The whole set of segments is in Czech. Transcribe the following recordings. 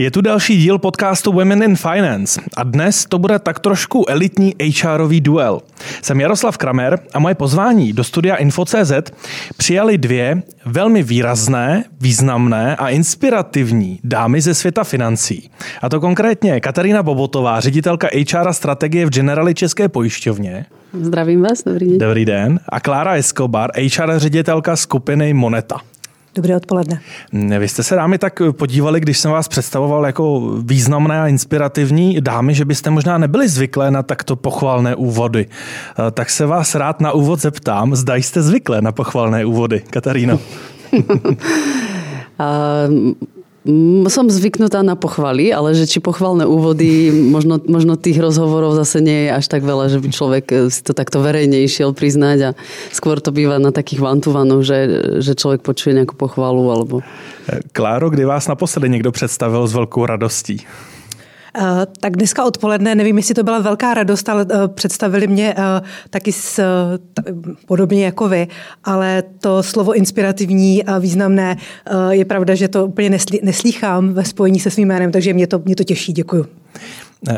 Je tu další díl podcastu Women in Finance a dnes to bude tak trošku elitní HRový duel. Jsem Jaroslav Kramer a moje pozvání do studia Info.cz přijali dvě velmi výrazné, významné a inspirativní dámy ze světa financí. A to konkrétně Katarína Bobotová, ředitelka HR a strategie v Generali České pojišťovně. Zdravím vás, dobrý den. Dobrý den. A Klára Escobar, HR ředitelka skupiny Moneta. Dobré odpoledne. Vy jste se dámy tak podívali, když jsem vás představoval jako významné a inspirativní dámy, že byste možná nebyli zvyklé na takto pochvalné úvody. Eh, tak se vás rád na úvod zeptám, zda jste zvyklé na pochvalné úvody, Kataríno. som zvyknutá na pochvaly, ale že či pochvalné úvody, možno, možno tých rozhovorov zase nie je až tak veľa, že by človek eh, si to takto verejne išiel priznať a skôr to býva na takých vantuvanoch, že, že človek počuje nejakú pochvalu alebo... Kláro, kdy vás naposledy někdo představil s velkou radostí? Eh, tak dneska odpoledne, nevím, jestli to byla velká radost, ale eh, představili mě eh, taky s, podobně jako vy, ale to slovo inspirativní a významné je pravda, že to úplně neslýchám ve spojení se svým jménem, takže mě to, mě to těší. Děkuju.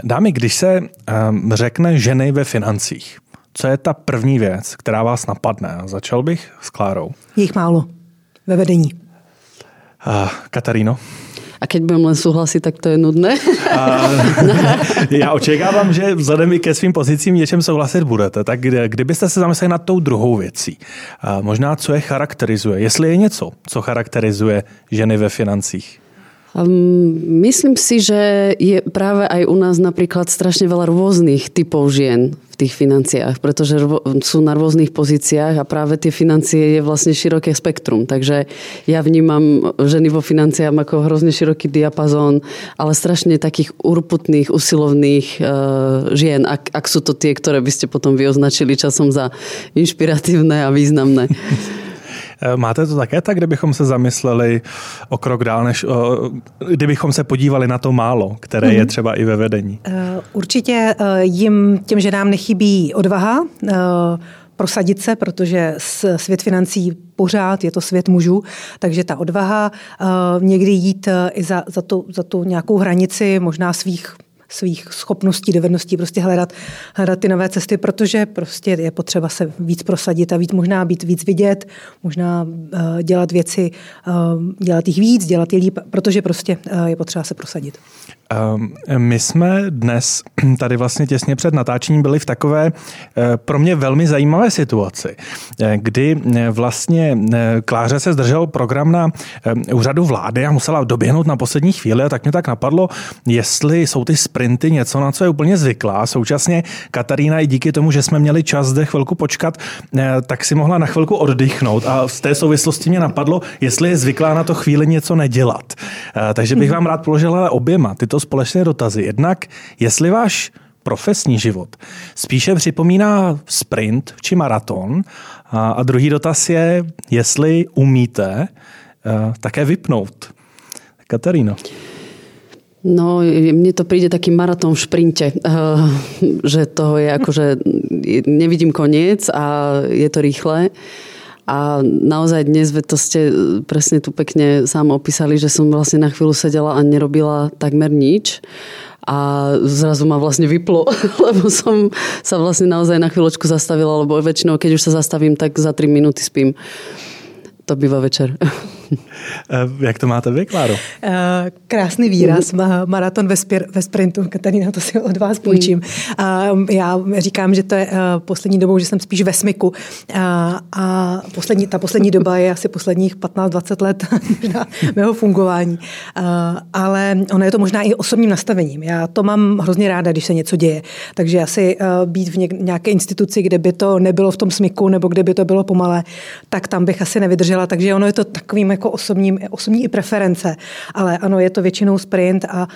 Dámy, když se řekne ženy ve financích, co je ta první věc, která vás napadne? Začal bych s Klárou. Jich málo ve vedení. Uh, Kataríno? A keď budem len súhlasiť, tak to je nudné. A, já očekávám, že vzhledem i ke svým pozicím něčem souhlasit budete. Tak kdybyste se zamysleli nad tou druhou věcí, a možná co je charakterizuje, jestli je něco, co charakterizuje ženy ve financích? Um, myslím si, že je práve aj u nás napríklad strašne veľa rôznych typov žien v tých financiách, pretože sú na rôznych pozíciách a práve tie financie je vlastne široké spektrum. Takže ja vnímam ženy vo financiách ako hrozne široký diapazón, ale strašne takých urputných, usilovných uh, žien, ak, ak sú to tie, ktoré by ste potom vyoznačili časom za inšpiratívne a významné. Eh, máte to také tak, kdybychom se zamysleli o krok dál, než o, kdybychom se podívali na to málo, které je mhm. třeba i ve vedení? Eh, určitě eh, jim, těm ženám nechybí odvaha, prosadit se, protože svět financí pořád je to svět mužů, takže ta odvaha někdy jít i za, za, tu, za tu nějakou hranici možná svých svých schopností, dovedností prostě hledat, hledat ty nové cesty, protože prostě je potřeba se víc prosadit a víc, možná být víc vidět, možná uh, dělat věci, uh, dělat jich víc, dělat je líp, protože prostě uh, je potřeba se prosadit. Ehm, my jsme dnes tady vlastně těsně před natáčením byli v takové pro mě velmi zajímavé situaci, kdy vlastně Kláře se zdržel program na úřadu vlády a musela doběhnout na poslední chvíli a tak mě tak napadlo, jestli jsou ty sprinty něco, na co je úplně zvyklá. Současně Katarína i díky tomu, že jsme měli čas zde chvilku počkat, tak si mohla na chvilku oddychnout a z té souvislosti mě napadlo, jestli je zvyklá na to chvíli něco nedělat. Takže bych vám rád položila oběma tyto společné dotazy. Jednak, jestli váš profesní život spíše připomíná sprint či maraton. A, a druhý dotaz je, jestli umíte uh, také vypnout. Kataríno. No, mne to príde taký maratón v šprinte, uh, že toho je akože nevidím koniec a je to rýchle. A naozaj dnes, to ste e, presne tu pekne sám opísali, že som vlastne na chvíľu sedela a nerobila takmer nič a zrazu ma vlastne vyplo, lebo som sa vlastne naozaj na chvíľočku zastavila, lebo väčšinou, keď už sa zastavím, tak za 3 minúty spím. To býva večer. Eh, jak to máte vy, Kláro? Eh, krásný výraz, maraton ve, spir, ve sprintu. Katarína, to si od vás půjčím. Mm. Já říkám, že to je eh, poslední dobou, že jsem spíš ve smyku. A poslední, ta poslední doba je asi posledních 15-20 let mého fungování. Ale ono je to možná i osobním nastavením. Já to mám hrozně ráda, když se něco děje. Takže asi být v nějaké instituci, kde by to nebylo v tom smyku, nebo kde by to bylo pomalé, tak tam bych asi nevydržela. Takže ono je to takovým jako osobní, osobní i preference, ale ano, je to většinou sprint, a,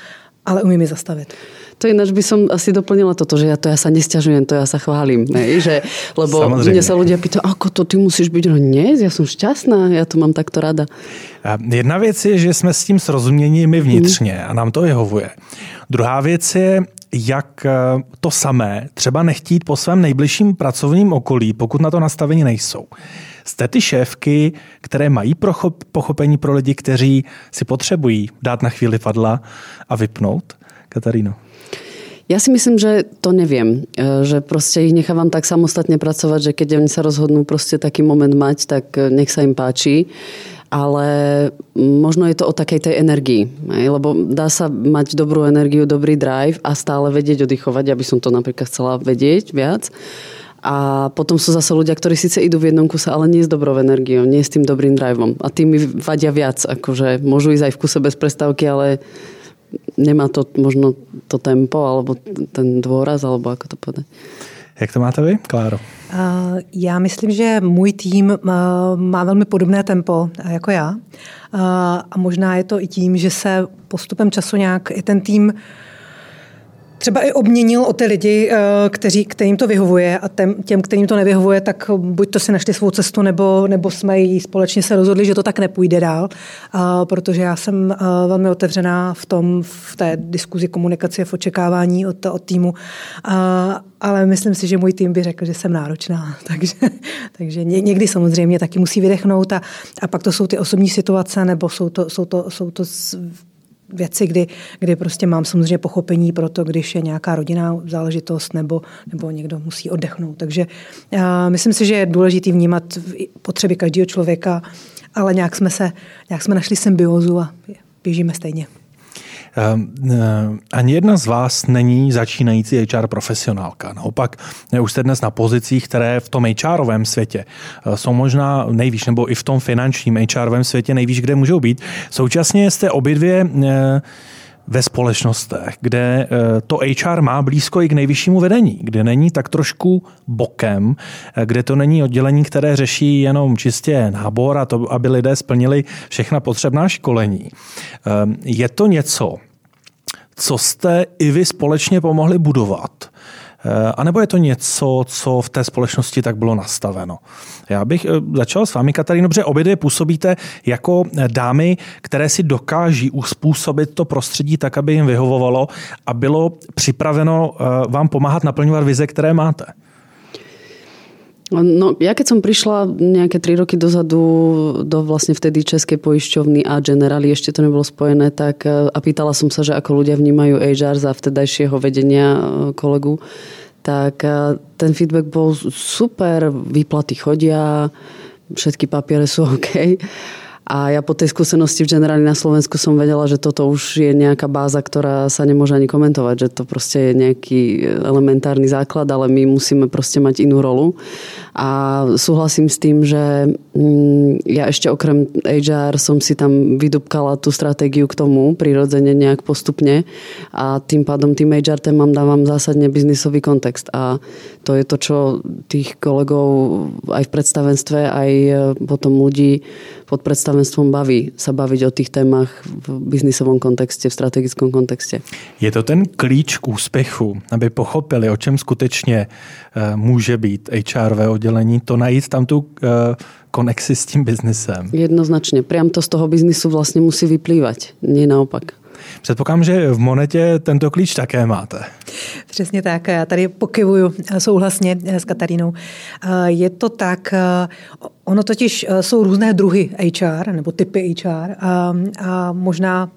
ale umím je zastavit. To ináč by som asi doplnila toto, že ja to ja sa nesťažujem, to ja sa chválim. Ne? Že, lebo Samozrejme. mne sa ľudia pýtajú, ako to ty musíš byť? No nie, ja som šťastná, ja to mám takto rada. Jedna věc je, že jsme s tím srozumění my vnitřně a nám to vyhovuje. Druhá věc je, jak to samé třeba nechtít po svém nejbližším pracovním okolí, pokud na to nastavení nejsou. Jste ty šéfky, které mají pochopení pro lidi, kteří si potřebují dát na chvíli padla a vypnout? Kataríno. Ja si myslím, že to neviem. E, že proste ich nechávam tak samostatne pracovať, že keď oni sa rozhodnú proste taký moment mať, tak e, nech sa im páči. Ale možno je to o takej tej energii. Lebo dá sa mať dobrú energiu, dobrý drive a stále vedieť oddychovať. Ja by som to napríklad chcela vedieť viac. A potom sú zase ľudia, ktorí síce idú v jednom kuse, ale nie s dobrou energiou, nie s tým dobrým driveom. A tým mi vadia viac. Akože môžu ísť aj v kuse bez prestávky, ale nemá to možno to tempo, alebo ten dôraz, alebo ako to povedať. Jak to máte vy, Kláro? Já myslím, že můj tým má velmi podobné tempo jako já. A možná je to i tím, že se postupem času nějak i ten tým třeba i obměnil o ty lidi, eh, kteří, kterým to vyhovuje a těm, těm, kterým to nevyhovuje, tak buď to si našli svou cestu, nebo, nebo jsme jí společně se rozhodli, že to tak nepůjde dál, protože já jsem eh, velmi otevřená v tom, v té diskuzi komunikaci, v očekávání od, od týmu, ale myslím si, že můj tým by řekl, že jsem náročná, takže, takže někdy samozřejmě taky musí vydechnout a, a pak to jsou ty osobní situace, nebo jsou to, jsou to, jsou to věci, kdy, kdy prostě mám samozřejmě pochopení pro to, když je nějaká rodinná záležitost nebo, nebo někdo musí oddechnout. Takže uh, myslím si, že je důležité vnímat potřeby každého člověka, ale nějak jsme se, nějak jsme našli symbiozu a běžíme stejně. Ehm, eh, ani jedna z vás není začínající HR profesionálka. Naopak, eh, už jste dnes na pozicích, které v tom HRovém světě eh, jsou možná nejvíc, nebo i v tom finančním HRovém světě nejvíc, kde můžou být. Současně jste obě dvě ve společnostech, kde to HR má blízko i k nejvyššímu vedení, kde není tak trošku bokem, kde to není oddělení, které řeší jenom čistě nábor a to, aby lidé splnili všechna potřebná školení. Ehm, je to něco, co jste i vy společně pomohli budovat? Eh, a nebo je to něco, co v té společnosti tak bylo nastaveno? Já bych eh, začal s vámi, Kataríno, protože obě dvě působíte jako dámy, které si dokáží uspůsobit to prostředí tak, aby jim vyhovovalo a bylo připraveno eh, vám pomáhat naplňovat vize, které máte. No, ja keď som prišla nejaké tri roky dozadu do vlastne vtedy Českej poisťovny a Generali, ešte to nebolo spojené, tak e, a pýtala som sa, že ako ľudia vnímajú HR za vtedajšieho vedenia e, kolegu, tak e, ten feedback bol super, výplaty chodia, všetky papiere sú OK. A ja po tej skúsenosti v generáli na Slovensku som vedela, že toto už je nejaká báza, ktorá sa nemôže ani komentovať, že to proste je nejaký elementárny základ, ale my musíme proste mať inú rolu. A súhlasím s tým, že mm, ja ešte okrem HR som si tam vydupkala tú stratégiu k tomu, prirodzene nejak postupne a tým pádom tým HR témam dávam zásadne biznisový kontext a to je to, čo tých kolegov aj v predstavenstve, aj potom ľudí pod predstavenstvom baví sa baviť o tých témach v biznisovom kontexte, v strategickom kontexte. Je to ten klíč k úspěchu, aby pochopili, o čem skutečně uh, může být HRové oddělení, to najít tam tu uh, konexi s tím biznisem. Jednoznačně. Priam to z toho biznisu vlastně musí vyplývat, nie naopak. Předpokládám, že v Monetě tento klíč také máte. Přesně tak. Já tady pokyvuju souhlasně s Katarínou. Je to tak, ono totiž jsou různé druhy HR nebo typy HR a, a možná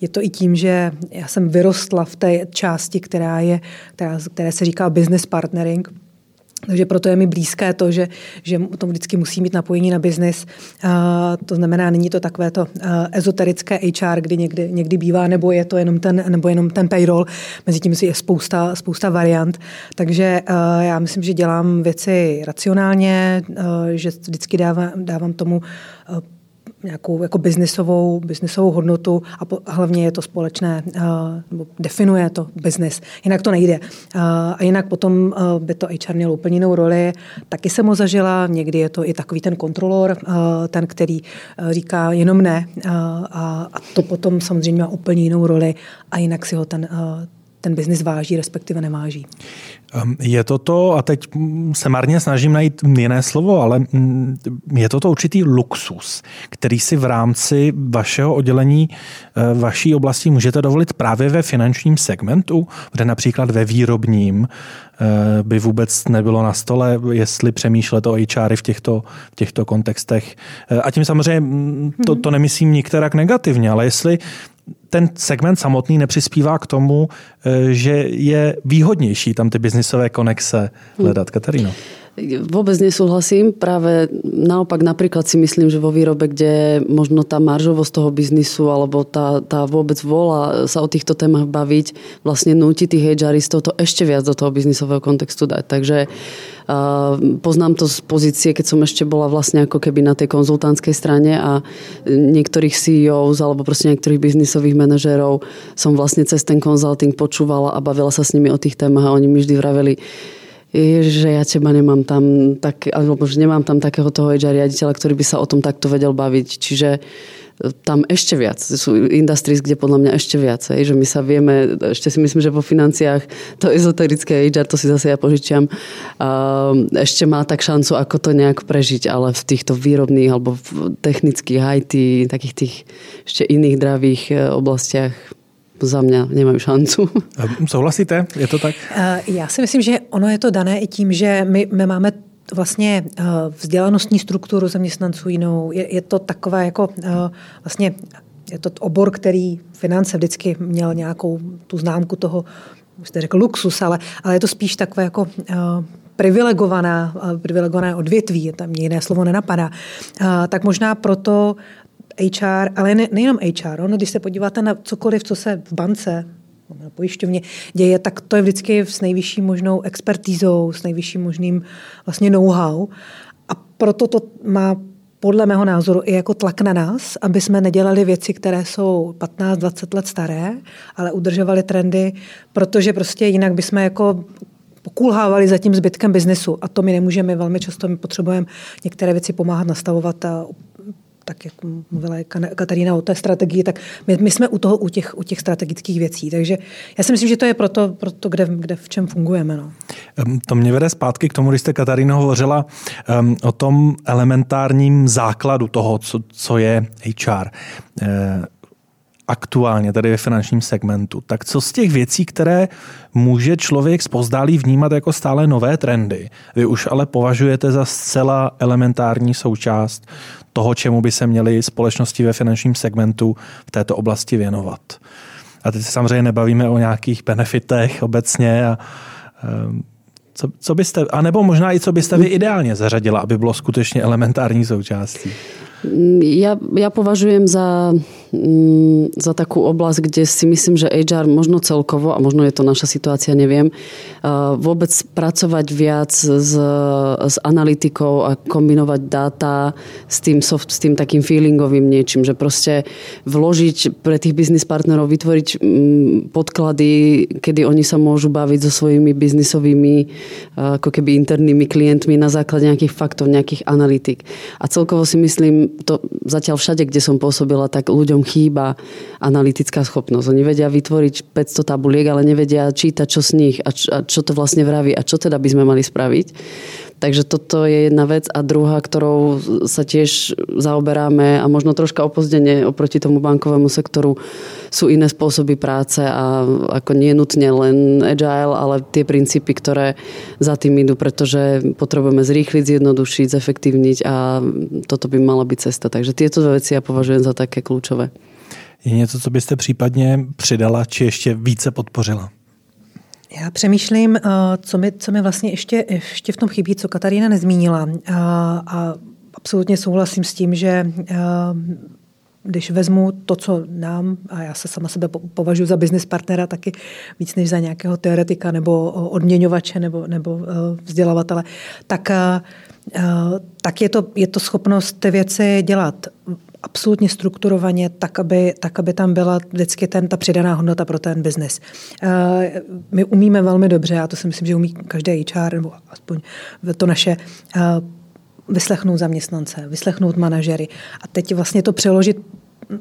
je to i tím, že já jsem vyrostla v té části, která je, která, které se říká business partnering, takže proto je mi blízké to, že, že to vždycky musí mít napojení na biznis. To znamená, není to takové to ezoterické HR, kdy někdy, někdy bývá, nebo je to jenom ten, nebo jenom ten payroll. Mezi tím je spousta, spousta variant. Takže já myslím, že dělám věci racionálně, že vždycky dávám, dávám tomu nějakou jako biznisovou, biznisovou hodnotu a, po, a hlavně je to společné, uh, nebo definuje to biznis. Jinak to nejde. Uh, a jinak potom uh, by to HR mělo úplně jinou roli. Taky jsem ho zažila, někdy je to i takový ten kontrolor, uh, ten, který uh, říká jenom ne uh, a, a to potom samozřejmě má úplně jinou roli a jinak si ho ten, uh, ten biznis váží, respektive neváží. Ehm, je to to, a teď se marně snažím najít jiné slovo, ale mm, je to to určitý luxus, který si v rámci vašeho oddělení, eh, vaší oblasti můžete dovolit právě ve finančním segmentu, kde například ve výrobním eh, by vůbec nebylo na stole, jestli přemýšlet o HR v těchto, v těchto kontextech. Eh, a tím samozřejmě mm, to, to nemyslím nikterak negativně, ale jestli ten segment samotný nepřispívá k tomu, eh, že je výhodnější tam ty biznisové konexe hledat. Kataríno. Vôbec nesúhlasím. Práve naopak napríklad si myslím, že vo výrobe, kde možno tá maržovosť toho biznisu alebo tá, tá vôbec vola sa o týchto témach baviť vlastne núti tých HRistov to ešte viac do toho biznisového kontextu dať. Takže poznám to z pozície, keď som ešte bola vlastne ako keby na tej konzultantskej strane a niektorých CEOs alebo proste niektorých biznisových manažérov som vlastne cez ten konzulting počúvala a bavila sa s nimi o tých témach a oni mi vždy vraveli, že ja teba nemám tam, tak, alebo že nemám tam takého toho HR riaditeľa, ktorý by sa o tom takto vedel baviť. Čiže e, tam ešte viac. Sú industries, kde podľa mňa ešte viac. Hej, že my sa vieme, ešte si myslím, že vo financiách to ezoterické HR, to si zase ja požičiam, ešte má tak šancu, ako to nejak prežiť, ale v týchto výrobných alebo v technických IT, takých tých ešte iných dravých e, oblastiach za mě nemají šancu. Souhlasíte? Je to tak? Eh, já si myslím, že ono je to dané i tím, že my, my máme vlastně eh, vzdělanostní strukturu zaměstnanců jinou. Je, je to takové jako eh, vlastně je to obor, který finance vždycky měl nějakou tu známku toho, jste řekl luxus, ale, ale je to spíš takové jako privilegovaná, privilegované odvětví, tam jiné slovo nenapadá, tak možná proto HR, ale ne, nejenom HR. Ono, když se podíváte na cokoliv, co se v bance na pojišťovně děje, tak to je vždycky s nejvyšší možnou expertízou, s nejvyšším možným vlastně know-how. A proto to má podle mého názoru i jako tlak na nás, aby jsme nedělali věci, které jsou 15-20 let staré, ale udržovali trendy, protože prostě jinak bychom jako pokulhávali za tím zbytkem biznesu a to my nemůžeme velmi často, my potřebujeme některé věci pomáhat nastavovat a tak jak mluvila Katarína o té strategii, tak my, my jsme u toho, u těch, u těch strategických věcí. Takže já si myslím, že to je proto, proto kde, kde v čem fungujeme. No. To mě vede zpátky k tomu, když jste Katarína hovořila um, o tom elementárním základu toho, co, co je HR. Uh, aktuálně tady ve finančním segmentu. Tak co z těch věcí, které může člověk zpozdálí vnímat jako stále nové trendy, vy už ale považujete za zcela elementární součást toho, čemu by se měly společnosti ve finančním segmentu v této oblasti věnovat. A teď se samozřejmě nebavíme o nějakých benefitech obecně a ehm, co, co byste, a nebo možná i co byste vy ideálně zařadila, aby bylo skutečně elementární součástí? Ja, ja považujem za, za takú oblasť, kde si myslím, že HR možno celkovo, a možno je to naša situácia, neviem, vôbec pracovať viac s, s analytikou a kombinovať dáta s tým, soft, s tým takým feelingovým niečím, že proste vložiť pre tých biznis partnerov, vytvoriť mm, podklady, kedy oni sa môžu baviť so svojimi biznisovými ako keby internými klientmi na základe nejakých faktov, nejakých analytik. A celkovo si myslím, to zatiaľ všade, kde som pôsobila, tak ľuďom chýba analytická schopnosť. Oni vedia vytvoriť 500 tabuliek, ale nevedia čítať, čo z nich a čo, to vlastne vraví a čo teda by sme mali spraviť. Takže toto je jedna vec. A druhá, ktorou sa tiež zaoberáme a možno troška opozdenie oproti tomu bankovému sektoru sú iné spôsoby práce a ako nie nutne len agile, ale tie princípy, ktoré za tým idú, pretože potrebujeme zrýchliť, zjednodušiť, zefektívniť a toto by mala byť cesta. Takže tieto dve veci ja považujem za také kľúčové. Je něco, co byste případně přidala, či ještě více podpořila? Já přemýšlím, eh, co mi, co mi vlastně ještě, ještě v tom chybí, co Katarína nezmínila. A, a absolutně souhlasím s tím, že eh, když vezmu to, co nám, a já se sama sebe považuji za business partnera taky víc než za nějakého teoretika nebo odměňovače nebo, nebo eh, vzdělavatele, tak, tak je, to, je to schopnost ty věci dělat absolutně strukturovaně, tak aby, tak, aby tam byla vždycky ten, ta přidaná hodnota pro ten biznis. Eh, my umíme velmi dobře, já to si myslím, že umí každý HR, nebo aspoň to naše, eh, vyslechnout zaměstnance, vyslechnout manažery a teď vlastně to přeložit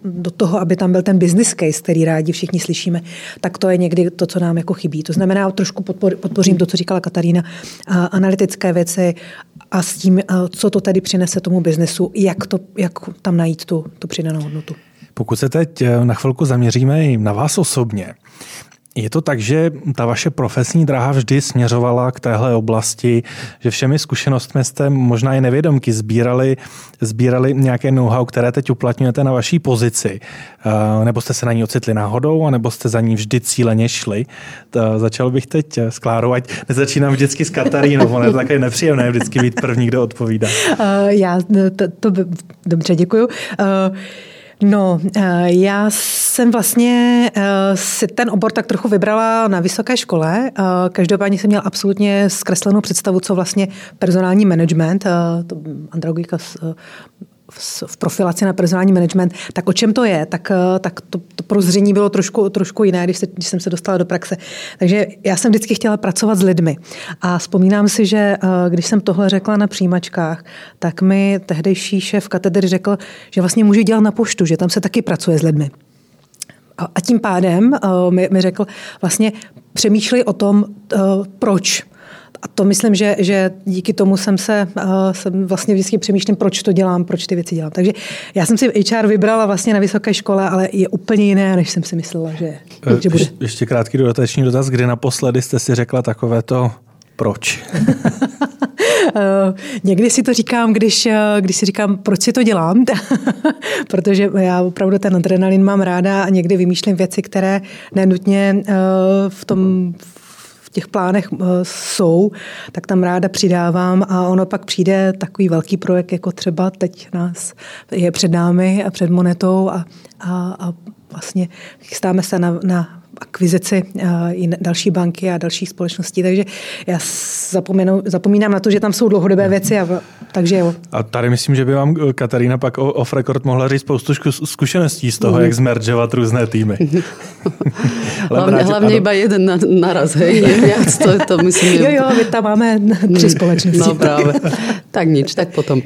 do toho, aby tam byl ten business case, který rádi všichni slyšíme, tak to je někdy to, co nám jako chybí. To znamená, trošku podpořím to, co říkala Katarína, analytické věci a s tím, co to tedy přinese tomu biznesu, jak, to, jak tam najít tu, tu přidanou hodnotu. Pokud se teď eh, na chvilku zaměříme i na vás osobně, je to tak, že ta vaše profesní dráha vždy směřovala k téhle oblasti, že všemi zkušenostmi jste možná i nevědomky sbírali, sbírali nějaké know-how, které teď uplatňujete na vaší pozici. Eh, nebo jste se na ní ocitli náhodou, nebo jste za ní vždy cíleně šli. To začal bych teď s Klárou, ať nezačínám vždycky s Katarínou, ono je to také nepříjemné vždycky být první, kdo odpovídá. Uh, já to, to dobře, děkuju. Uh, No, eh, já jsem vlastně eh, si ten obor tak trochu vybrala na vysoké škole. Eh, každopádně jsem měla absolutně zkreslenou představu, co vlastně personální management, andragogika v profilaci na personální management, tak o čem to je? Tak, eh, tak to, to prozření bylo trošku, trošku jiné, když, se, když jsem se dostala do praxe. Takže já jsem vždycky chtěla pracovat s lidmi. A vzpomínám si, že eh, když jsem tohle řekla na přijímačkách, tak mi tehdejší šéf katedry řekl, že vlastně můžu dělat na poštu, že tam se taky pracuje s lidmi. A tím pádem uh, mi, mi řekl, vlastně přemýšlej o tom, proč a to myslím, že, že díky tomu jsem se uh, jsem vlastně vždycky přemýšlím, proč to dělám, proč ty věci dělám. Takže já jsem si HR vybrala vlastně na vysoké škole, ale je úplně jiné, než jsem si myslela, že, uh, že bude. Ještě, ještě krátký dodatečný dotaz, kdy naposledy jste si řekla takové to proč? Uh, někdy si to říkám, když, když si říkám, proč si to dělám, protože já opravdu ten adrenalin mám ráda a někdy vymýšlím věci, které nenutně v tom těch plánech eh, jsou, tak tam ráda přidávám a ono pak přijde takový velký projekt, jako třeba teď nás je před námi a před Monetou a, a, a vlastně chystáme se na, na akvizici eh, i další banky a dalších společností. Takže já zapomínám na to, že tam jsou dlouhodobé věci. A, takže jo. A tady myslím, že by vám eh, Katarína pak off record mohla říct spoustu zkušeností z toho, mm. jak zmeržovat různé týmy. hlavně, hlavně iba jeden na, naraz, hej, viac, to, to myslím. Jo, jo, my tam máme tři společnosti. No právě. Tak nič, tak potom.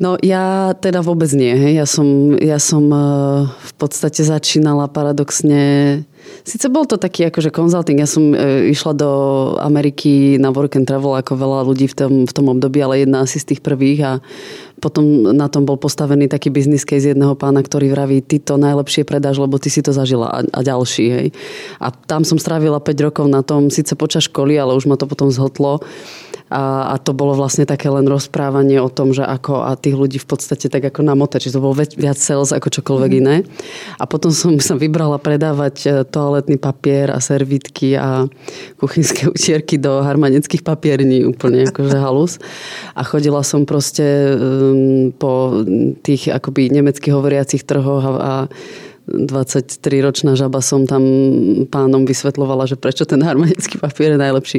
No ja teda vôbec nie. Hej. Ja som, ja som eh, v podstate začínala paradoxne Sice bol to taký akože consulting, ja som e, išla do Ameriky na work and travel ako veľa ľudí v tom, v tom období, ale jedna asi z tých prvých a potom na tom bol postavený taký business case jedného pána, ktorý vraví, ty to najlepšie predáš, lebo ty si to zažila a, a ďalší. Hej. A tam som strávila 5 rokov na tom, síce počas školy, ale už ma to potom zhotlo. A, a to bolo vlastne také len rozprávanie o tom, že ako a tých ľudí v podstate tak ako namotať, že to bolo viac sales ako čokoľvek mm. iné. A potom som sa vybrala predávať e, toaletný papier a servítky a kuchynské utierky do harmanických papierní, úplne akože halus. A chodila som proste um, po tých akoby nemecky hovoriacich trhoch a, a 23-ročná žaba som tam pánom vysvetlovala, že prečo ten harmonický papier je najlepší.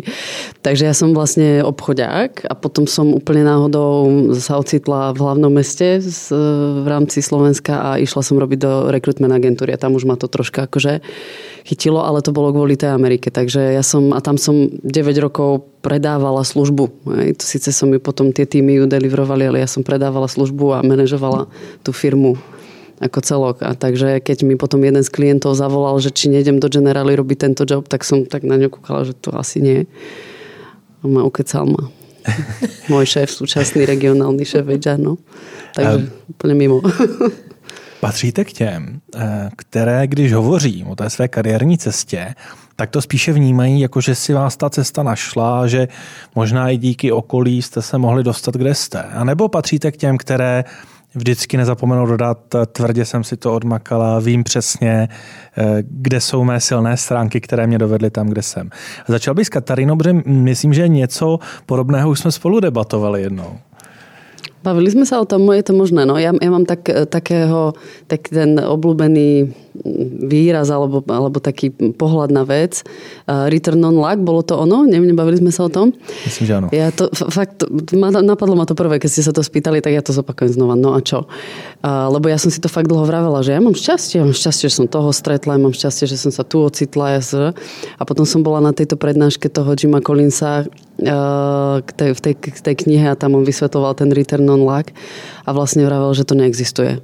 Takže ja som vlastne obchodiák a potom som úplne náhodou sa ocitla v hlavnom meste v rámci Slovenska a išla som robiť do rekrutment agentúry a tam už ma to troška akože chytilo, ale to bolo kvôli tej Amerike. Takže ja som, a tam som 9 rokov predávala službu. Hej. To síce som ju potom tie týmy ju ale ja som predávala službu a manažovala tú firmu ako celok. A takže keď mi potom jeden z klientov zavolal, že či nejdem do Generali robiť tento job, tak som tak na ňu kúkala, že to asi nie. A ma ukecal ma. Môj šéf, súčasný regionálny šéf no. Takže um, úplně mimo. Patříte k těm, eh, které, když hovoří o té své kariérní cestě, tak to spíše vnímají, jako že si vás ta cesta našla, že možná i díky okolí jste se mohli dostat, kde jste. A nebo patříte k těm, které vždycky nezapomenu dodat, tvrdě jsem si to odmakala, vím přesně, eh, kde jsou mé silné stránky, které mě dovedly tam, kde jsem. Začal bych s Katarínou, protože myslím, že něco podobného už jsme spolu debatovali jednou. Bavili sme sa o tom, je to možné. No, ja, ja mám tak, takého, tak ten obľúbený výraz alebo, alebo taký pohľad na vec. Uh, return on luck, bolo to ono? Neviem, bavili sme sa o tom? Myslím, že áno. Ja to, fakt, napadlo ma to prvé, keď ste sa to spýtali, tak ja to zopakujem znova. No a čo? Uh, lebo ja som si to fakt dlho vravela, že ja mám šťastie, ja mám šťastie, že som toho stretla, ja mám šťastie, že som sa tu ocitla. Ja a potom som bola na tejto prednáške toho Jima Collinsa k tej, v tej, k tej knihe a tam on vysvetoval ten return on luck a vlastne vravel, že to neexistuje.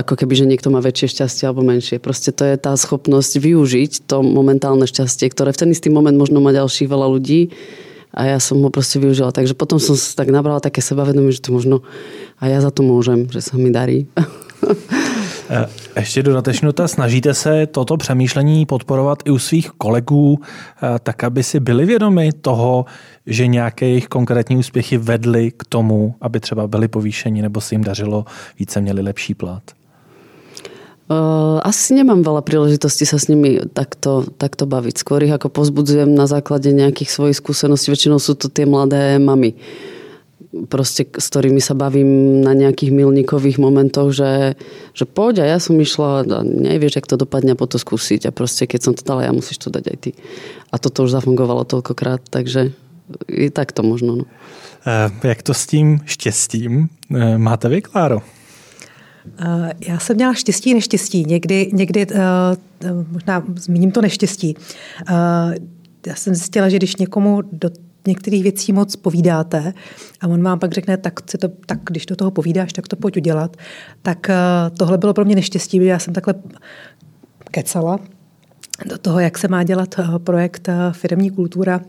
Ako keby, že niekto má väčšie šťastie alebo menšie. Proste to je tá schopnosť využiť to momentálne šťastie, ktoré v ten istý moment možno má ďalších veľa ľudí a ja som ho proste využila. Takže potom som tak nabrala také sebavedomie, že to možno a ja za to môžem, že sa mi darí. Eh, ještě dodatečný dotaz. Snažíte se toto přemýšlení podporovat i u svých kolegů, eh, tak aby si byli vědomi toho, že nějaké jejich konkrétní úspěchy vedly k tomu, aby třeba byli povýšeni nebo si jim dařilo více, měli lepší plat? Uh, asi nemám veľa príležitostí sa s nimi takto, takto baviť. Skôr ich ako pozbudzujem na základe nejakých svojich skúseností. Väčšinou sú to tie mladé mamy. Proste, s ktorými sa bavím na nejakých milníkových momentoch, že, že poď a ja som išla a nevieš, jak to dopadne po to skúsiť a proste keď som to dala, ja musíš to dať aj ty. A toto už zafungovalo toľkokrát, takže i tak to možno. No. E, jak to s tím štěstím e, máte vy, Kláro? E, já jsem měla štěstí neštěstí. Někdy, někdy možná zmíním to neštěstí. Já jsem zjistila, že když někomu do některých věcí moc povídáte a on vám pak řekne, tak, si to, tak když do toho povídáš, tak to pojď udělat. Tak eh, tohle bylo pro mě neštěstí, já jsem takhle kecala do toho, jak se má dělat eh, projekt eh, Firmní kultura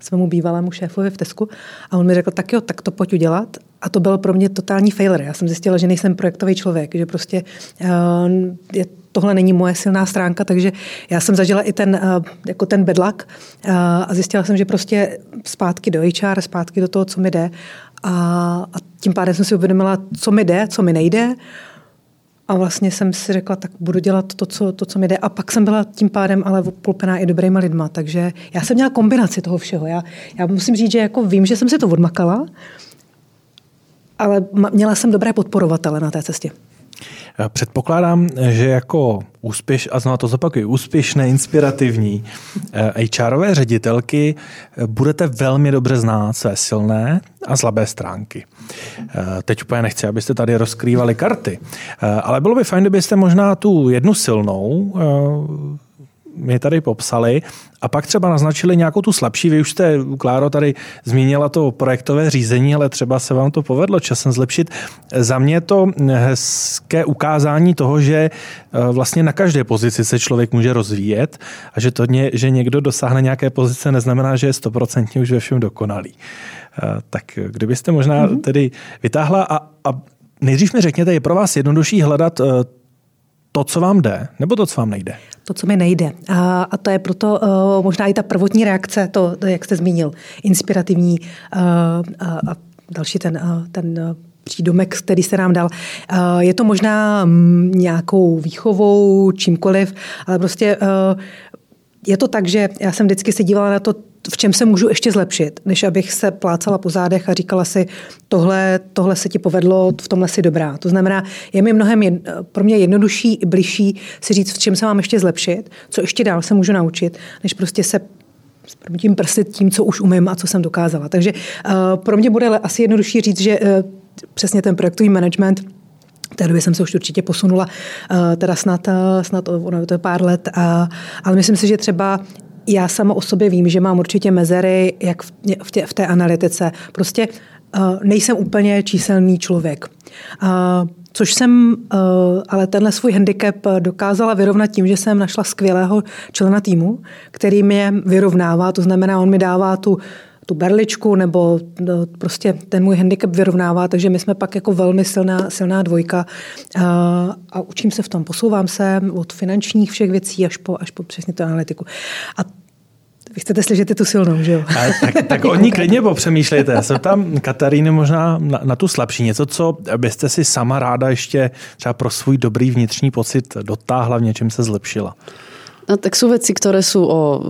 svému bývalému šéfovi v Tesku. A on mi řekl, tak jo, tak to pojď udělat. A to byl pro mě totální failure. Já jsem zjistila, že nejsem projektový člověk, že prostě je tohle není moje silná stránka, takže já jsem zažila i ten, eh, jako ten bedlak eh, a zjistila jsem, že prostě zpátky do HR, zpátky do toho, co mi jde a, a tím pádem jsem si uvědomila, co mi jde, co mi nejde a vlastně jsem si řekla, tak budu dělat to, co, to, co mi jde. A pak jsem byla tím pádem ale obklopená i dobrýma lidma. Takže já jsem měla kombinaci toho všeho. Já, já musím říct, že jako vím, že jsem si to odmakala, ale měla jsem dobré podporovatele na té cestě. Předpokládám, že jako úspěš, a znovu to zopakuju, úspěšné, inspirativní eh, HRové ředitelky eh, budete velmi dobře znát své silné a slabé stránky. Eh, teď úplně nechci, abyste tady rozkrývali karty, ale bylo by fajn, kdybyste možná tu jednu silnou mi tady popsali a pak třeba naznačili nějakou tu slabší. Vy už jste, Kláro, tady zmínila to projektové řízení, ale třeba se vám to povedlo časem zlepšit. Za mě to hezké ukázání toho, že eh, vlastně na každé pozici se člověk může rozvíjet a že to, že někdo dosáhne nějaké pozice, neznamená, že je stoprocentně už ve všem dokonalý. Eh, tak kdybyste možná mm-hmm. tedy vytáhla a, a nejdřív mi řekněte, je pro vás jednodušší hledat eh, to, co vám jde, nebo to, co vám nejde? To, co mi nejde. A, a to je proto uh, možná i ta prvotní reakce, to, jak jste zmínil, inspirativní uh, a, a další ten, uh, ten přídomek, který se nám dal. Je to možná mm, nějakou výchovou, čímkoliv, ale prostě je to tak, že já jsem vždycky se dívala na to, v čem se můžu ještě zlepšit, než abych se plácala po zádech a říkala si, tohle, tohle se ti povedlo, v tomhle si dobrá. To znamená, je mi mnohem jed, pro mě jednodušší i bližší si říct, v čem se mám ještě zlepšit, co ještě dál se můžu naučit, než prostě se tím prsit tím, co už umím a co jsem dokázala. Takže uh, pro mě bude asi jednodušší říct, že uh, přesně ten projektový management v té době jsem se už určitě posunula, uh, teda snad, snad ono, to je pár let, ale myslím si, že třeba já sama o sobě vím, že mám určitě mezery jak v, v, tě, v té analytice. Prostě uh, nejsem úplně číselný člověk. Uh, což jsem uh, ale tenhle svůj handicap dokázala vyrovnat tím, že jsem našla skvělého člena týmu, který mě vyrovnává, to znamená, on mi dává tu tu berličku nebo no, prostě ten můj handicap vyrovnává, takže my jsme pak jako velmi silná, silná dvojka a, a učím se v tom, posouvám se od finančních všech věcí až po, až po přesně tu analytiku. A vy chcete slyšet tu silnou, že jo? A, tak, tak o ní klidně popřemýšlejte. Já se tam Kataríny možná na, na tu slabší. Něco, co byste si sama ráda ještě třeba pro svůj dobrý vnitřní pocit dotáhla, v něčem se zlepšila. No, tak sú veci, ktoré sú o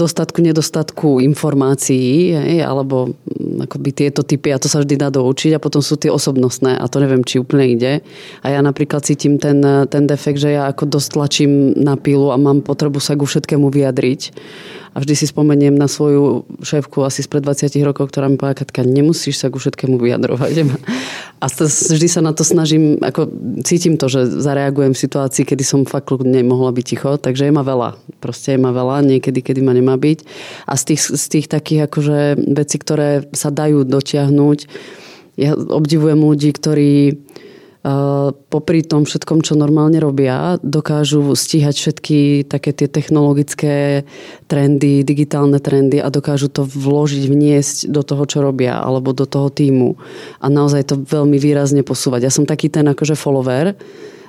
dostatku, nedostatku informácií, hej, alebo akoby tieto typy a to sa vždy dá doučiť a potom sú tie osobnostné a to neviem, či úplne ide. A ja napríklad cítim ten, ten defekt, že ja ako dosť tlačím na pilu a mám potrebu sa ku všetkému vyjadriť A vždy si spomeniem na svoju šéfku asi spred 20 rokov, ktorá mi povedala, Katka, nemusíš sa ku všetkému vyjadrovať. A vždy sa na to snažím, ako cítim to, že zareagujem v situácii, kedy som fakt nemohla byť ticho, takže je ma veľa. Proste je ma veľa, niekedy, kedy ma nemá byť. A z tých, z tých takých akože veci, ktoré sa dajú dotiahnuť, ja obdivujem ľudí, ktorí popri tom všetkom, čo normálne robia, dokážu stíhať všetky také tie technologické trendy, digitálne trendy a dokážu to vložiť, vniesť do toho, čo robia, alebo do toho týmu. A naozaj to veľmi výrazne posúvať. Ja som taký ten akože follower,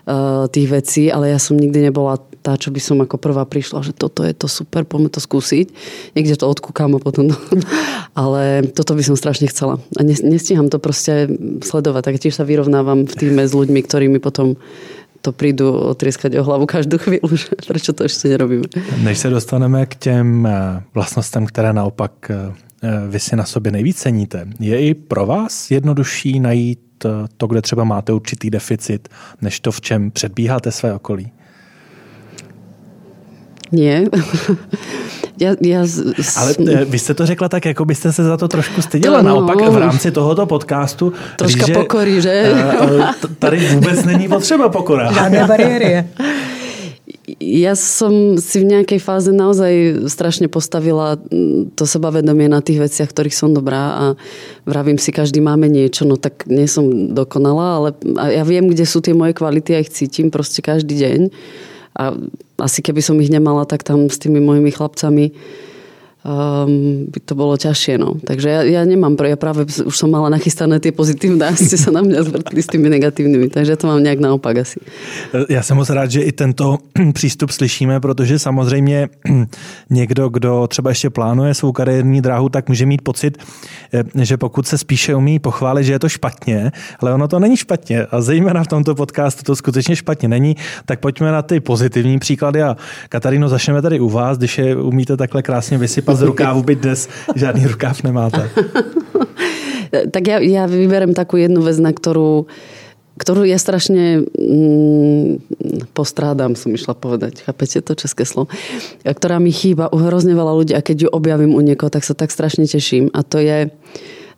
Eh, tých vecí, ale ja som nikdy nebola tá, čo by som ako prvá prišla, že toto je to super, poďme to skúsiť. Niekde to odkúkam a potom... ale toto by som strašne chcela. A nestíham to proste sledovať. Tak tiež sa vyrovnávam v týme s ľuďmi, ktorí mi potom to prídu otrieskať o hlavu každou chvíľu, že prečo to ešte nerobíme. Než se dostaneme k těm eh, vlastnostem, které naopak eh, vy si na sobě nejvíc ceníte, je i pro vás jednodušší najít to, kde třeba máte určitý deficit, než to, v čem předbíháte své okolí? Nie. ja, ja Ale eh, vy jste to řekla tak, jako byste se za to trošku styděla. No, Naopak v rámci tohoto podcastu Troška pokory, že? Eh, tady vůbec není potřeba pokora. Žádné bariéry ja som si v nejakej fáze naozaj strašne postavila to sebavedomie na tých veciach, ktorých som dobrá a vravím si, každý máme niečo, no tak nie som dokonalá, ale ja viem, kde sú tie moje kvality a ich cítim proste každý deň. A asi keby som ich nemala, tak tam s tými mojimi chlapcami um, by to bolo ťažšie. No. Takže ja, ja nemám, ja práve už som mala nachystané tie pozitívne a ste sa na mňa zvrtli s tými negatívnymi, takže to mám nějak naopak asi. Já jsem moc rád, že i tento přístup slyšíme, protože samozřejmě někdo, kdo třeba ještě plánuje svou kariérní dráhu, tak může mít pocit, eh, že pokud se spíše umí pochválit, že je to špatně, ale ono to není špatně a zejména v tomto podcastu to skutečně špatně není, tak pojďme na ty pozitivní příklady a Kataríno, začneme tady u vás, když je umíte takhle krásně vysypat z rukávu, byť dnes žádný rukáv nemáte. tak ja, ja vyberem takú jednu vec, na ktorú ktorú ja strašne mm, postrádam, som išla povedať. Chápete to české slovo? Ktorá mi chýba u hrozne veľa ľudí a keď ju objavím u niekoho, tak sa tak strašne teším. A to je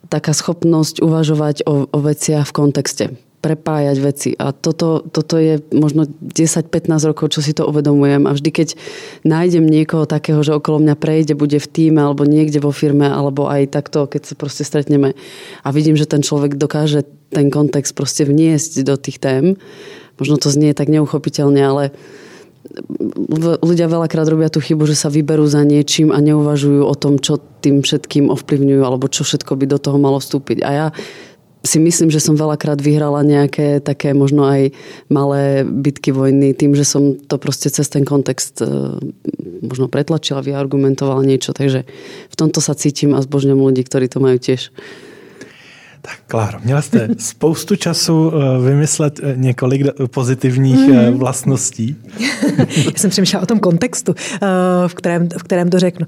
taká schopnosť uvažovať o, o veciach v kontexte prepájať veci. A toto, toto je možno 10-15 rokov, čo si to uvedomujem. A vždy, keď nájdem niekoho takého, že okolo mňa prejde, bude v týme alebo niekde vo firme, alebo aj takto, keď sa proste stretneme a vidím, že ten človek dokáže ten kontext proste vniesť do tých tém. Možno to znie tak neuchopiteľne, ale ľudia veľakrát robia tú chybu, že sa vyberú za niečím a neuvažujú o tom, čo tým všetkým ovplyvňujú alebo čo všetko by do toho malo vstúpiť. A ja si myslím, že som veľakrát vyhrala nejaké také možno aj malé bitky vojny tým, že som to proste cez ten kontext e, možno pretlačila, vyargumentovala niečo. Takže v tomto sa cítim a zbožňujem ľudí, ktorí to majú tiež. Tak Kláro, měla jste spoustu času e, vymyslet e, několik pozitivních mm-hmm. vlastností. Já jsem přemýšlela o tom kontextu, v kterém, v kterém to řeknu.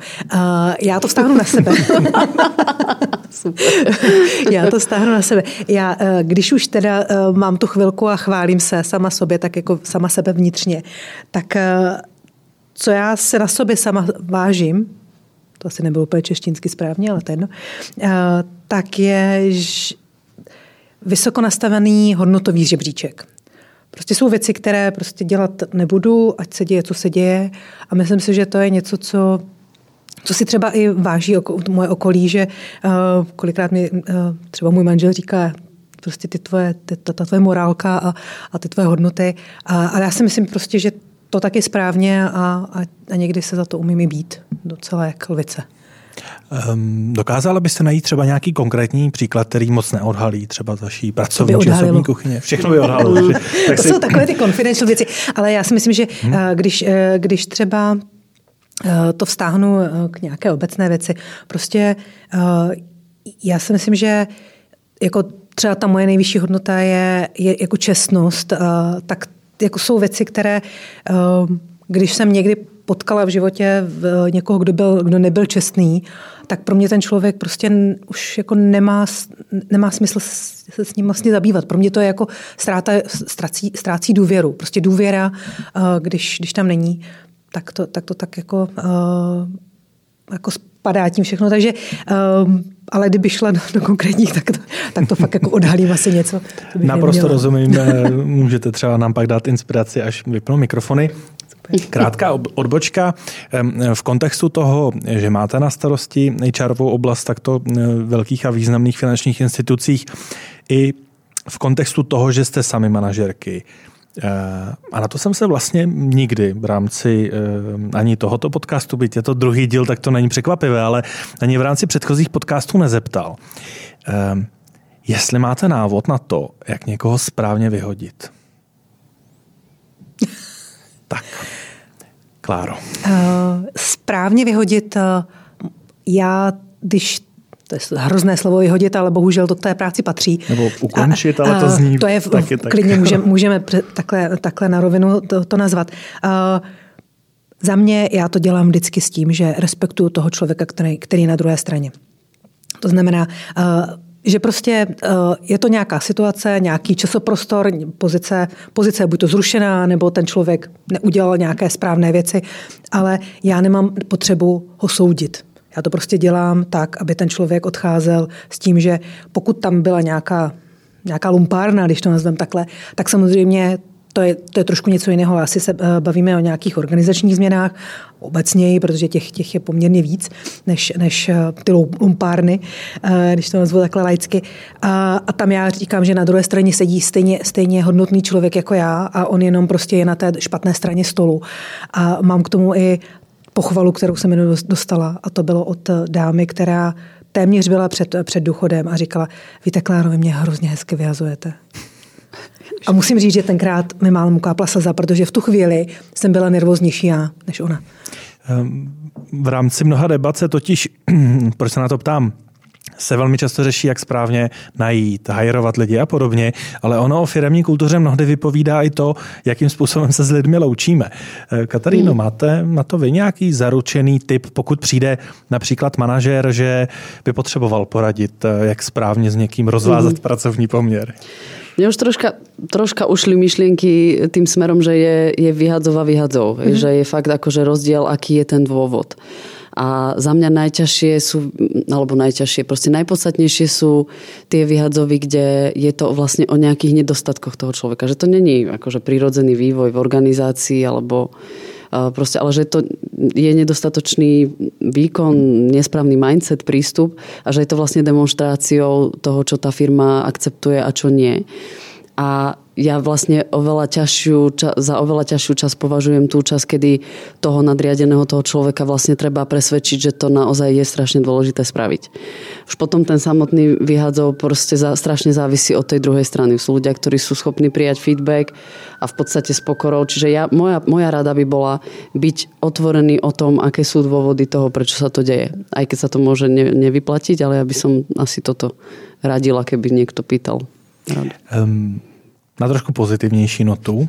Já to vztáhnu na sebe. Super. Já to stáhnu na sebe. Já, eh, když už teda eh, mám tu chvilku a chválím se sama sobě, tak jako sama sebe vnitřně, tak eh, co já se na sobě sama vážím, to asi nebylo úplně češtinsky správně, ale ten, tak je vysoko nastavený hodnotový žebříček. Prostě jsou věci, které prostě dělat nebudu, ať se děje, co se děje. A myslím si, že to je něco, co co si třeba i váží oko, moje okolí, že uh, kolikrát mi uh, třeba můj manžel říká, prostě ty tvoje, ty, ta, ta tvoje morálka a, a ty tvoje hodnoty. A, ale já si myslím prostě, že to taky správně a, a, a někdy se za to umím i být docela jak lvice. Um, dokázala byste najít třeba nějaký konkrétní příklad, který moc neodhalí, třeba z vaší pracovní či osobní kuchyně? Všechno by odhalilo. tak to si... jsou takové ty confidential věci, ale já si myslím, že hmm. když, když třeba Eh, to vztáhnu eh, k nějaké obecné věci. Prostě eh, já si myslím, že jako třeba ta moje nejvyšší hodnota je, je jako čestnost, tak jako jsou věci, které, když jsem někdy potkala v životě někoho, kdo, byl, kdo nebyl čestný, tak pro mě ten člověk prostě už jako nemá, nemá smysl se s ním vlastně zabývat. Pro mě to je jako ztráta, ztrácí, ztrácí důvěru. Prostě důvěra, když, když tam není tak to tak, to tak jako jako spadá tím všechno, takže um, ale kdyby šla do, do konkrétních, tak to, tak to fakt jako odhalím asi něco. Naprosto neměla. rozumím, můžete třeba nám pak dát inspiraci, až vypnou mikrofony. Krátká odbočka. V kontextu toho, že máte na starosti HRovou oblast takto velkých a významných finančních institucích, i v kontextu toho, že jste sami manažerky, a na to jsem se vlastně nikdy v rámci ani tohoto podcastu, byť je to druhý díl, tak to není překvapivé, ale ani v rámci předchozích podcastů nezeptal. Jestli máte návod na to, jak někoho správně vyhodit. tak. Kláro. Správně vyhodit, já, když to je hrozné slovo vyhodit, ale bohužel to k té práci patří. Nebo ukončit, a, ale to zní to je, taky tak. Klidně můžeme, můžeme takhle, takhle na rovinu to, to nazvat. Uh, za mě já to dělám vždycky s tím, že respektuju toho člověka, který, který je na druhé straně. To znamená, uh, že prostě je to nějaká situace, nějaký časoprostor, pozice, pozice je buď to zrušená, nebo ten člověk neudělal nějaké správné věci, ale já nemám potřebu ho soudit. Já to prostě dělám tak, aby ten člověk odcházel s tím, že pokud tam byla nějaká, nějaká lumpárna, když to nazvem takhle, tak samozřejmě to je, to je trošku něco jiného. Asi se eh, bavíme o nějakých organizačních změnách obecněji, protože těch, těch je poměrně víc než, než eh, ty lumpárny, eh, když to nazvu takhle laicky. A, a tam já říkám, že na druhé straně sedí stejně, stejně hodnotný člověk jako já a on jenom prostě je na té špatné straně stolu. A mám k tomu i pochvalu, kterou jsem jenom dostala a to bylo od dámy, která téměř byla před, před důchodem a říkala, víte, Kláro, vy mě hrozně hezky vyhazujete. A musím říct, že tenkrát mi málem ukápla slza, protože v tu chvíli jsem byla nervóznější já, než ona. Ehm, v rámci mnoha debat se totiž, proč se na to ptám, se velmi často řeší, jak správně najít, hajrovat lidi a podobně, ale ono o firmní kultuře mnohdy vypovídá i to, jakým způsobem se s lidmi loučíme. Ehm, Kataríno, hmm. máte na to vy nějaký zaručený tip, pokud přijde například manažer, že by potřeboval poradit, eh, jak správně s někým rozvázat hmm. pracovní poměr? Mne už troška, troška ušli myšlienky tým smerom, že je, je vyhadzov a vyhadzov. Mm. Že je fakt akože rozdiel, aký je ten dôvod. A za mňa najťažšie sú, alebo najťažšie, proste najpodstatnejšie sú tie vyhadzovy, kde je to vlastne o nejakých nedostatkoch toho človeka. Že to není akože prirodzený vývoj v organizácii alebo Proste, ale že to je nedostatočný výkon, nesprávny mindset, prístup a že je to vlastne demonstráciou toho, čo tá firma akceptuje a čo nie. A ja vlastne oveľa ťažšiu, za oveľa ťažšiu čas považujem tú časť, kedy toho nadriadeného toho človeka vlastne treba presvedčiť, že to naozaj je strašne dôležité spraviť. Už potom ten samotný vyhadzov proste za, strašne závisí od tej druhej strany. Sú ľudia, ktorí sú schopní prijať feedback a v podstate s pokorou. Čiže ja, moja, moja rada by bola byť otvorený o tom, aké sú dôvody toho, prečo sa to deje. Aj keď sa to môže ne, nevyplatiť, ale ja by som asi toto radila, keby niekto pýtal. Um, na trošku pozitivnější notu.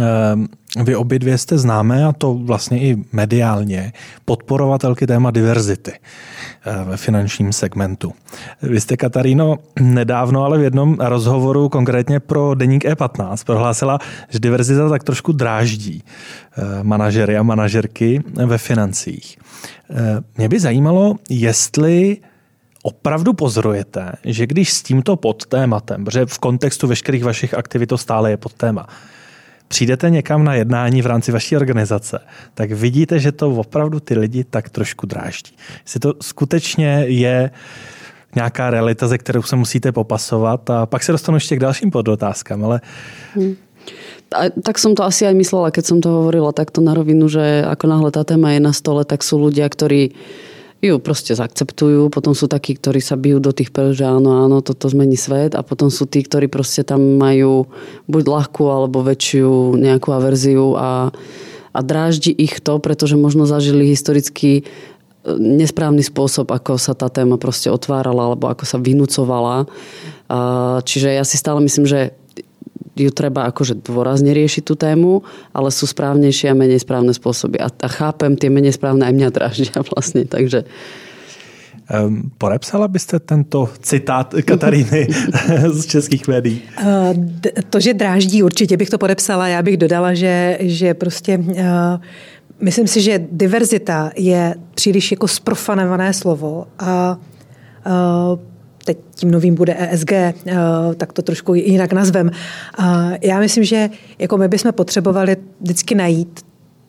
Ehm, vy obě dvě jste známé, a to vlastně i mediálně, podporovatelky téma diverzity eh, ve finančním segmentu. Vy jste, Kataríno, nedávno, ale v jednom rozhovoru konkrétně pro deník E15 prohlásila, že diverzita tak trošku dráždí eh, manažery a manažerky ve financích. Eh, mě by zajímalo, jestli opravdu pozorujete, že když s tímto podtématem, protože v kontextu veškerých vašich aktivit to stále je podtéma, přijdete někam na jednání v rámci vaší organizace, tak vidíte, že to opravdu ty lidi tak trošku dráždí. Jestli to skutečně je nějaká realita, ze kterou se musíte popasovat a pak se dostanu ještě k dalším podotázkám, ale hmm. A, tak som to asi aj myslela, keď som to hovorila takto na rovinu, že ako náhle tá téma je na stole, tak sú ľudia, ktorí ju proste zaakceptujú. Potom sú takí, ktorí sa bijú do tých pel, že áno, áno, toto zmení svet. A potom sú tí, ktorí proste tam majú buď ľahkú alebo väčšiu nejakú averziu a, a dráždi ich to, pretože možno zažili historicky e, nesprávny spôsob, ako sa tá téma proste otvárala alebo ako sa vynúcovala. Čiže ja si stále myslím, že ju treba akože dôrazne riešiť tú tému, ale sú správnejšie a menej správne spôsoby. A, a chápem, tie menej správne aj mňa draždia vlastne, takže... Um, podepsala byste tento citát Kataríny z českých médií? Uh, to, že dráždí, určitě bych to podepsala. Já bych dodala, že, že prostě uh, myslím si, že diverzita je příliš jako sprofanované slovo a uh, teď tím novým bude ESG, uh, tak to trošku jinak nazvem. Uh, já myslím, že jako my bychom potřebovali vždycky najít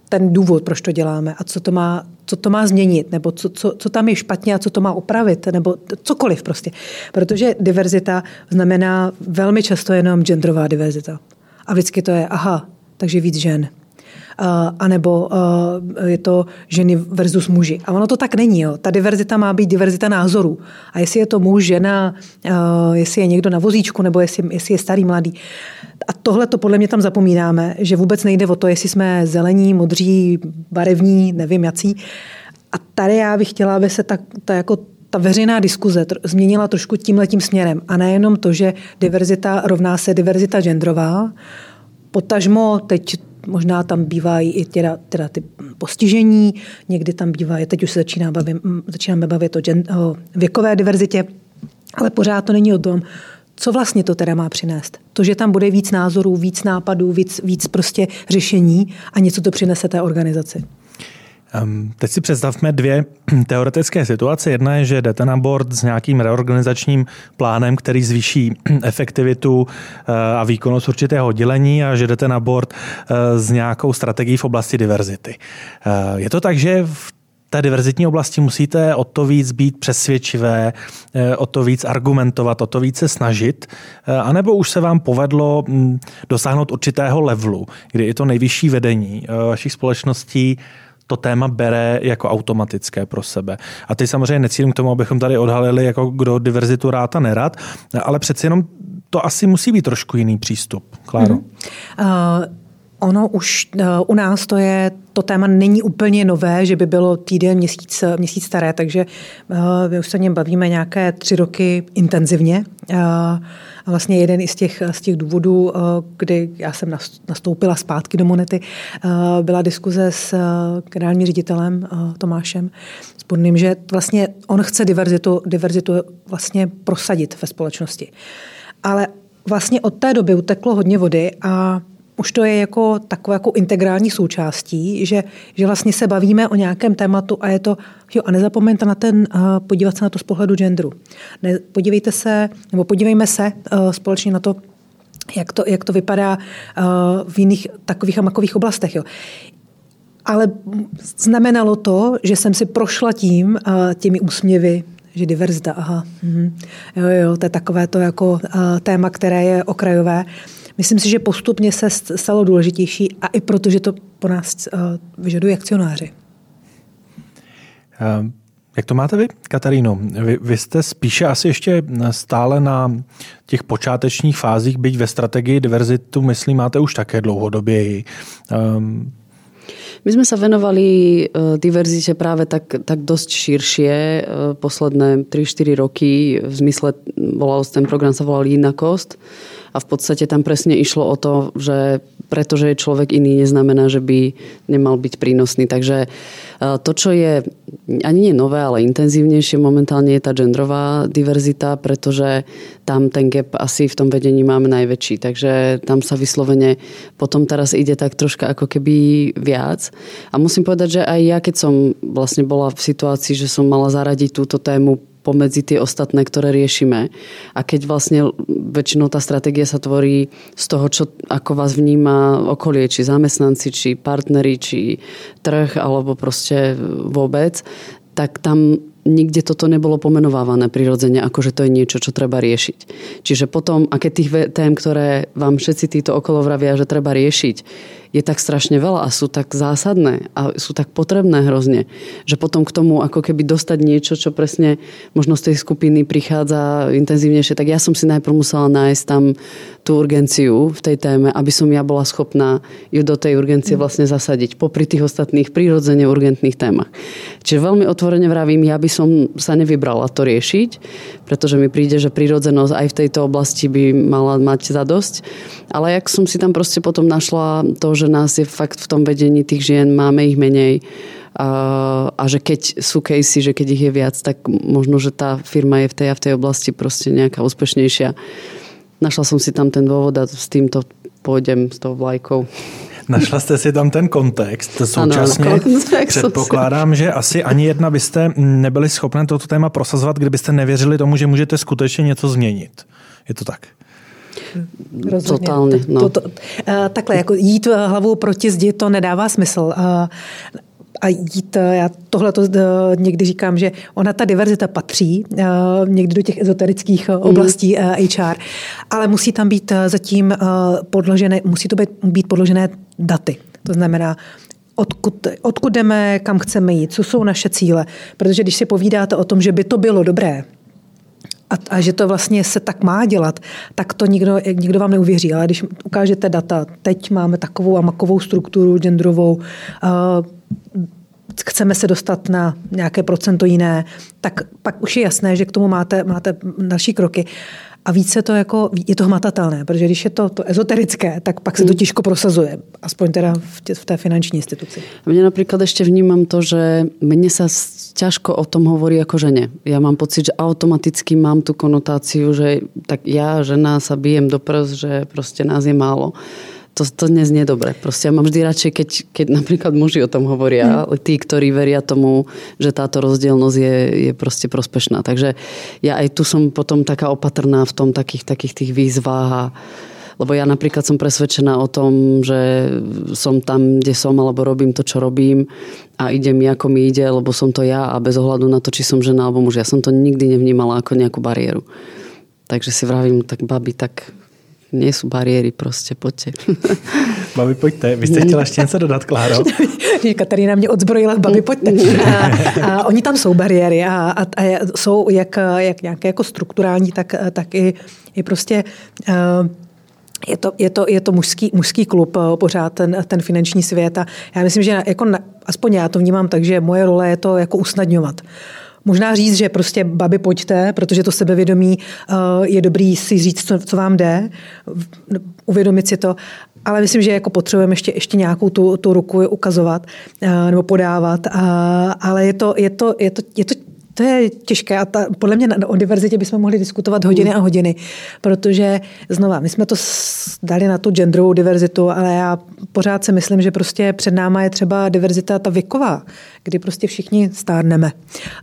ten důvod, proč to děláme a co to má, co to má změnit, nebo co, co, co tam je špatně a co to má upravit, nebo cokoliv prostě. Protože diverzita znamená velmi často jenom genderová diverzita. A vždycky to je, aha, takže víc žen. Uh, anebo uh, je to ženy versus muži. A ono to tak není. Jo. Ta diverzita má být diverzita názorů. A jestli je to muž, žena, uh, jestli je někdo na vozíčku, nebo jestli, jestli je starý, mladý. A tohle to podle mě tam zapomínáme, že vůbec nejde o to, jestli jsme zelení, modří, barevní, nevím jací. A tady já bych chtěla, aby se ta, ta jako ta veřejná diskuze změnila trošku tímhletím směrem. A nejenom to, že diverzita rovná se diverzita genderová, potažmo teď možná tam bývají i teda, teda ty postižení, někdy tam bývá, teď už se začíná bavit, začínáme bavit o, gen, o věkové diverzitě, ale pořád to není o tom, co vlastně to teda má přinést? To, že tam bude víc názorů, víc nápadů, víc, víc prostě řešení a něco to přinese té organizaci. Teď si představme dvě teoretické situace. Jedna je, že jdete na board s nějakým reorganizačním plánem, který zvýší efektivitu uh, a výkonnost určitého oddělení a že jdete na board uh, s nějakou strategií v oblasti diverzity. Uh, je to tak, že v té diverzitní oblasti musíte o to víc být přesvědčivé, o to víc argumentovat, o to více snažit, anebo už se vám povedlo hm, dosáhnout určitého levelu, kdy i to nejvyšší vedení vašich společností to téma bere jako automatické pro sebe. A teď samozřejmě necílím k tomu, abychom tady odhalili, jako kdo diverzitu rád a nerad, ale přeci jenom to asi musí být trošku jiný přístup. Kláro? Mm-hmm. Uh... Ono už uh, u nás to je, to téma není úplně nové, že by bylo týden, měsíc, měsíc staré, takže uh, my už se něm bavíme nějaké tři roky intenzivně. Uh, a vlastně jeden z těch, z těch důvodů, kdy já jsem nastoupila zpátky do Monety, byla diskuze s generálním ředitelem Tomášem Spodným, že vlastně on chce diverzitu, diverzitu vlastně prosadit ve společnosti. Ale vlastně od té doby uteklo hodně vody a už to je jako takovou jako integrální součástí, že, že vlastně se bavíme o nějakém tématu a je to, jo, a nezapomeňte na ten, uh, podívat se na to z pohledu genderu. Ne, podívejte se, nebo podívejme se uh, společně na to, jak to, jak to vypadá uh, v jiných takových a makových oblastech. Jo. Ale znamenalo to, že jsem si prošla tím, uh, těmi úsměvy, že diverzita, aha, mm, jo, jo, to je takové to jako uh, téma, které je okrajové. Myslím si, že postupně se stalo důležitější a i proto, že to po nás uh, vyžadují akcionáři. Uh, jak to máte vy, Kataríno? Vy, vy jste spíše asi ještě stále na těch počátečních fázích, byť ve strategii diverzitu, myslím, máte už také dlouhodobě. Um, my sme sa venovali e, diverzite práve tak, tak dosť širšie posledné 3-4 roky. V zmysle, volal ten program sa volal Inakost a v podstate tam presne išlo o to, že pretože je človek iný, neznamená, že by nemal byť prínosný. Takže e, to, čo je ani nie nové, ale intenzívnejšie momentálne je tá genderová diverzita, pretože tam ten gap asi v tom vedení máme najväčší. Takže tam sa vyslovene potom teraz ide tak troška ako keby viac. A musím povedať, že aj ja, keď som vlastne bola v situácii, že som mala zaradiť túto tému pomedzi tie ostatné, ktoré riešime. A keď vlastne väčšinou tá stratégia sa tvorí z toho, čo ako vás vníma okolie, či zamestnanci, či partneri, či trh, alebo proste vôbec, tak tam nikde toto nebolo pomenovávané prirodzene, ako že to je niečo, čo treba riešiť. Čiže potom, a tých tém, ktoré vám všetci títo okolo vravia, že treba riešiť, je tak strašne veľa a sú tak zásadné a sú tak potrebné hrozne, že potom k tomu ako keby dostať niečo, čo presne možno z tej skupiny prichádza intenzívnejšie, tak ja som si najprv musela nájsť tam tú urgenciu v tej téme, aby som ja bola schopná ju do tej urgencie mm. vlastne zasadiť popri tých ostatných prírodzene urgentných témach. Čiže veľmi otvorene vravím, ja by som sa nevybrala to riešiť, pretože mi príde, že prírodzenosť aj v tejto oblasti by mala mať zadosť. Ale jak som si tam proste potom našla to, že nás je fakt v tom vedení tých žien, máme ich menej a, a že keď sú casey, že keď ich je viac, tak možno, že tá firma je v tej a v tej oblasti proste nejaká úspešnejšia. Našla som si tam ten dôvod a s týmto pôjdem s tou vlajkou. Našla jste si tam ten kontext. Současně ano, kontext předpokládám, že asi ani jedna byste nebyli schopni toto téma prosazovat, kdybyste nevěřili tomu, že můžete skutečně něco změnit. Je to tak? Rozhodně. Totálně. No. To, to, uh, takhle, jako jít hlavou proti zdi, to nedává smysl. Uh, a jít, já tohle to někdy říkám, že ona ta diverzita patří někdy do těch ezoterických mhm. oblastí mm. HR, ale musí tam být zatím podložené, musí to být, být podložené daty. To znamená, odkud, odkud jdeme, kam chceme jít, co jsou naše cíle. Protože když si povídáte o tom, že by to bylo dobré, a, a že to vlastně se tak má dělat, tak to nikdo, nikdo vám neuvěří. Ale když ukážete data, teď máme takovou a makovou strukturu genderovou, uh, chceme se dostat na nějaké procento jiné, tak pak už je jasné, že k tomu máte, máte další kroky. A více to jako, je to hmatatelné, protože když je to, to ezoterické, tak pak se to hmm. těžko prosazuje, aspoň teda v, tě, v té finanční instituci. A mne napríklad ešte vnímam to, že mne sa ťažko o tom hovorí ako žene. Ja mám pocit, že automaticky mám tú konotáciu, že tak ja, žena, sa bijem do prs, že proste nás je málo to, to neznie dobre. Proste ja mám vždy radšej, keď, keď napríklad muži o tom hovoria, mm. ale tí, ktorí veria tomu, že táto rozdielnosť je, je proste prospešná. Takže ja aj tu som potom taká opatrná v tom takých, takých tých výzvách a lebo ja napríklad som presvedčená o tom, že som tam, kde som, alebo robím to, čo robím a ide mi, ako mi ide, lebo som to ja a bez ohľadu na to, či som žena alebo muž. Ja som to nikdy nevnímala ako nejakú bariéru. Takže si vravím, tak babi, tak nie sú bariéry, prostě pojďte. babi, pojďte. Vy jste chtěla ještě něco dodat, Kláro? Katarína mě odzbrojila, babi, pojďte. A, a oni tam jsou bariéry a, a, a jsou jak, jak nějaké jako strukturální, tak, tak i, i prostě uh, je to, je to, je to mužský, mužský klub pořád, ten, ten finanční svět. A já myslím, že jako na, aspoň já to vnímám tak, že moje role je to jako usnadňovat. Možná říct, že prostě babi pojďte, protože to sebevědomí eh, je dobrý si říct, co, vám jde, uvědomit si to, ale myslím, že jako potřebujeme ještě, ještě nějakou tu, tu ruku ukazovat eh, nebo podávat, ale je to, je to, je to, je to to je těžké a ta, podle mě o diverzitě bychom mohli diskutovat hodiny a hodiny, protože znova, my jsme to dali na tu genderovou diverzitu, ale já pořád si myslím, že prostě před náma je třeba diverzita ta věková, kdy prostě všichni stárneme.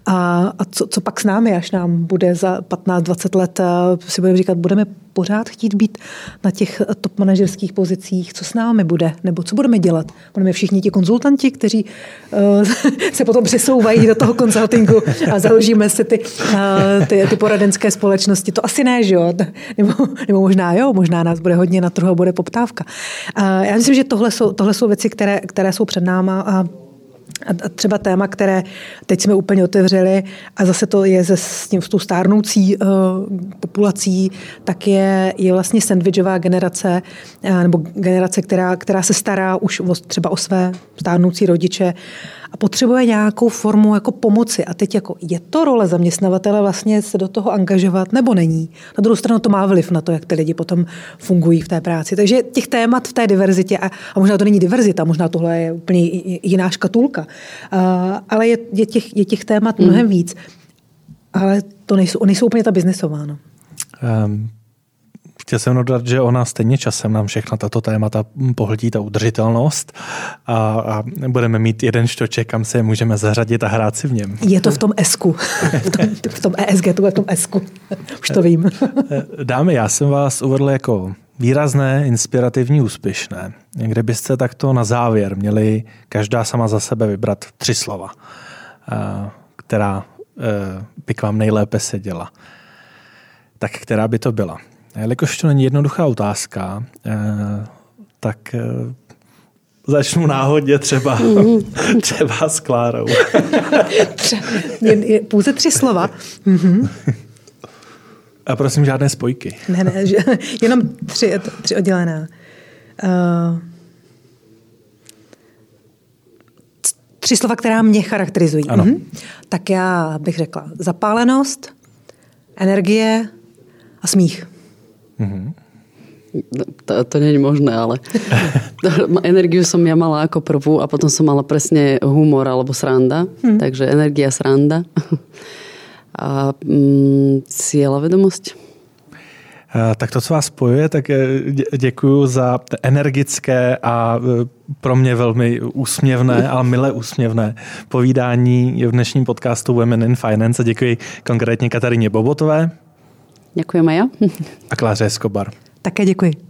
A, a co, co pak s námi, až nám bude za 15-20 let, si budeme říkat, budeme pořád chtít být na těch top manažerských pozicích, co s námi bude, nebo co budeme dělat. Budeme všichni ti konzultanti, kteří uh, se potom přesouvají do toho konzultingu a založíme si ty, uh, ty, ty poradenské společnosti. To asi ne, že jo? Nebo, nebo možná jo, možná nás bude hodně na trhu a bude poptávka. Uh, já myslím, že tohle jsou, tohle jsou věci, které, které jsou před náma a a třeba téma, které teď jsme úplně otevřeli a zase to je se s tím s tou stárnoucí uh, populací, tak je, je vlastně sandwichová generace uh, nebo generace, která, která se stará už o, třeba o své stárnoucí rodiče a potřebuje nějakou formu jako pomoci. A teď jako je to role zaměstnavatele vlastně se do toho angažovat nebo není. Na druhou stranu to má vliv na to, jak ty lidi potom fungují v té práci. Takže těch témat v té diverzitě, a, a možná to není diverzita, možná tohle je úplně jiná škatulka, a, ale je, je, těch, je těch témat mnohem mm. víc. Ale to nejsou, nejsou úplně ta biznesová. No. Um, Chtěl jsem dodat, že ona stejně časem nám všechna tato témata pohltí ta udržitelnost a, a budeme mít jeden štoček, kam se můžeme zařadit a hrát si v něm. Je to v tom esku, v tom, v tom ESG, to je v tom esku. Už to vím. Dámy, já jsem vás uvedl jako výrazné, inspirativní, úspěšné. Kde byste takto na závěr měli každá sama za sebe vybrat tři slova, která by k vám nejlépe seděla. Tak která by to byla? Jelikož to není jednoduchá otázka, eh, tak eh, začnu náhodně třeba, mm. třeba s Klárou. Pouze tři slova. Mm-hmm. A prosím, žádné spojky. Ne, ne, jenom tři, tři oddělená. Uh, tři slova, která mě charakterizují. Ano. Mm-hmm. Tak já bych řekla zapálenost, energie a smích. Mm-hmm. To, to nie je možné, ale energiu som ja mala ako prvú a potom som mala presne humor alebo sranda. Hmm. Takže energia, sranda. A mm, cieľa vedomosť. Tak to, co vás spojuje, tak děkuji za energické a pro mě velmi úsměvné, ale milé úsměvné povídání v dnešním podcastu Women in Finance a děkuji konkrétně Katarině Bobotové. Děkujeme já. A Kláře Escobar. Také děkuji.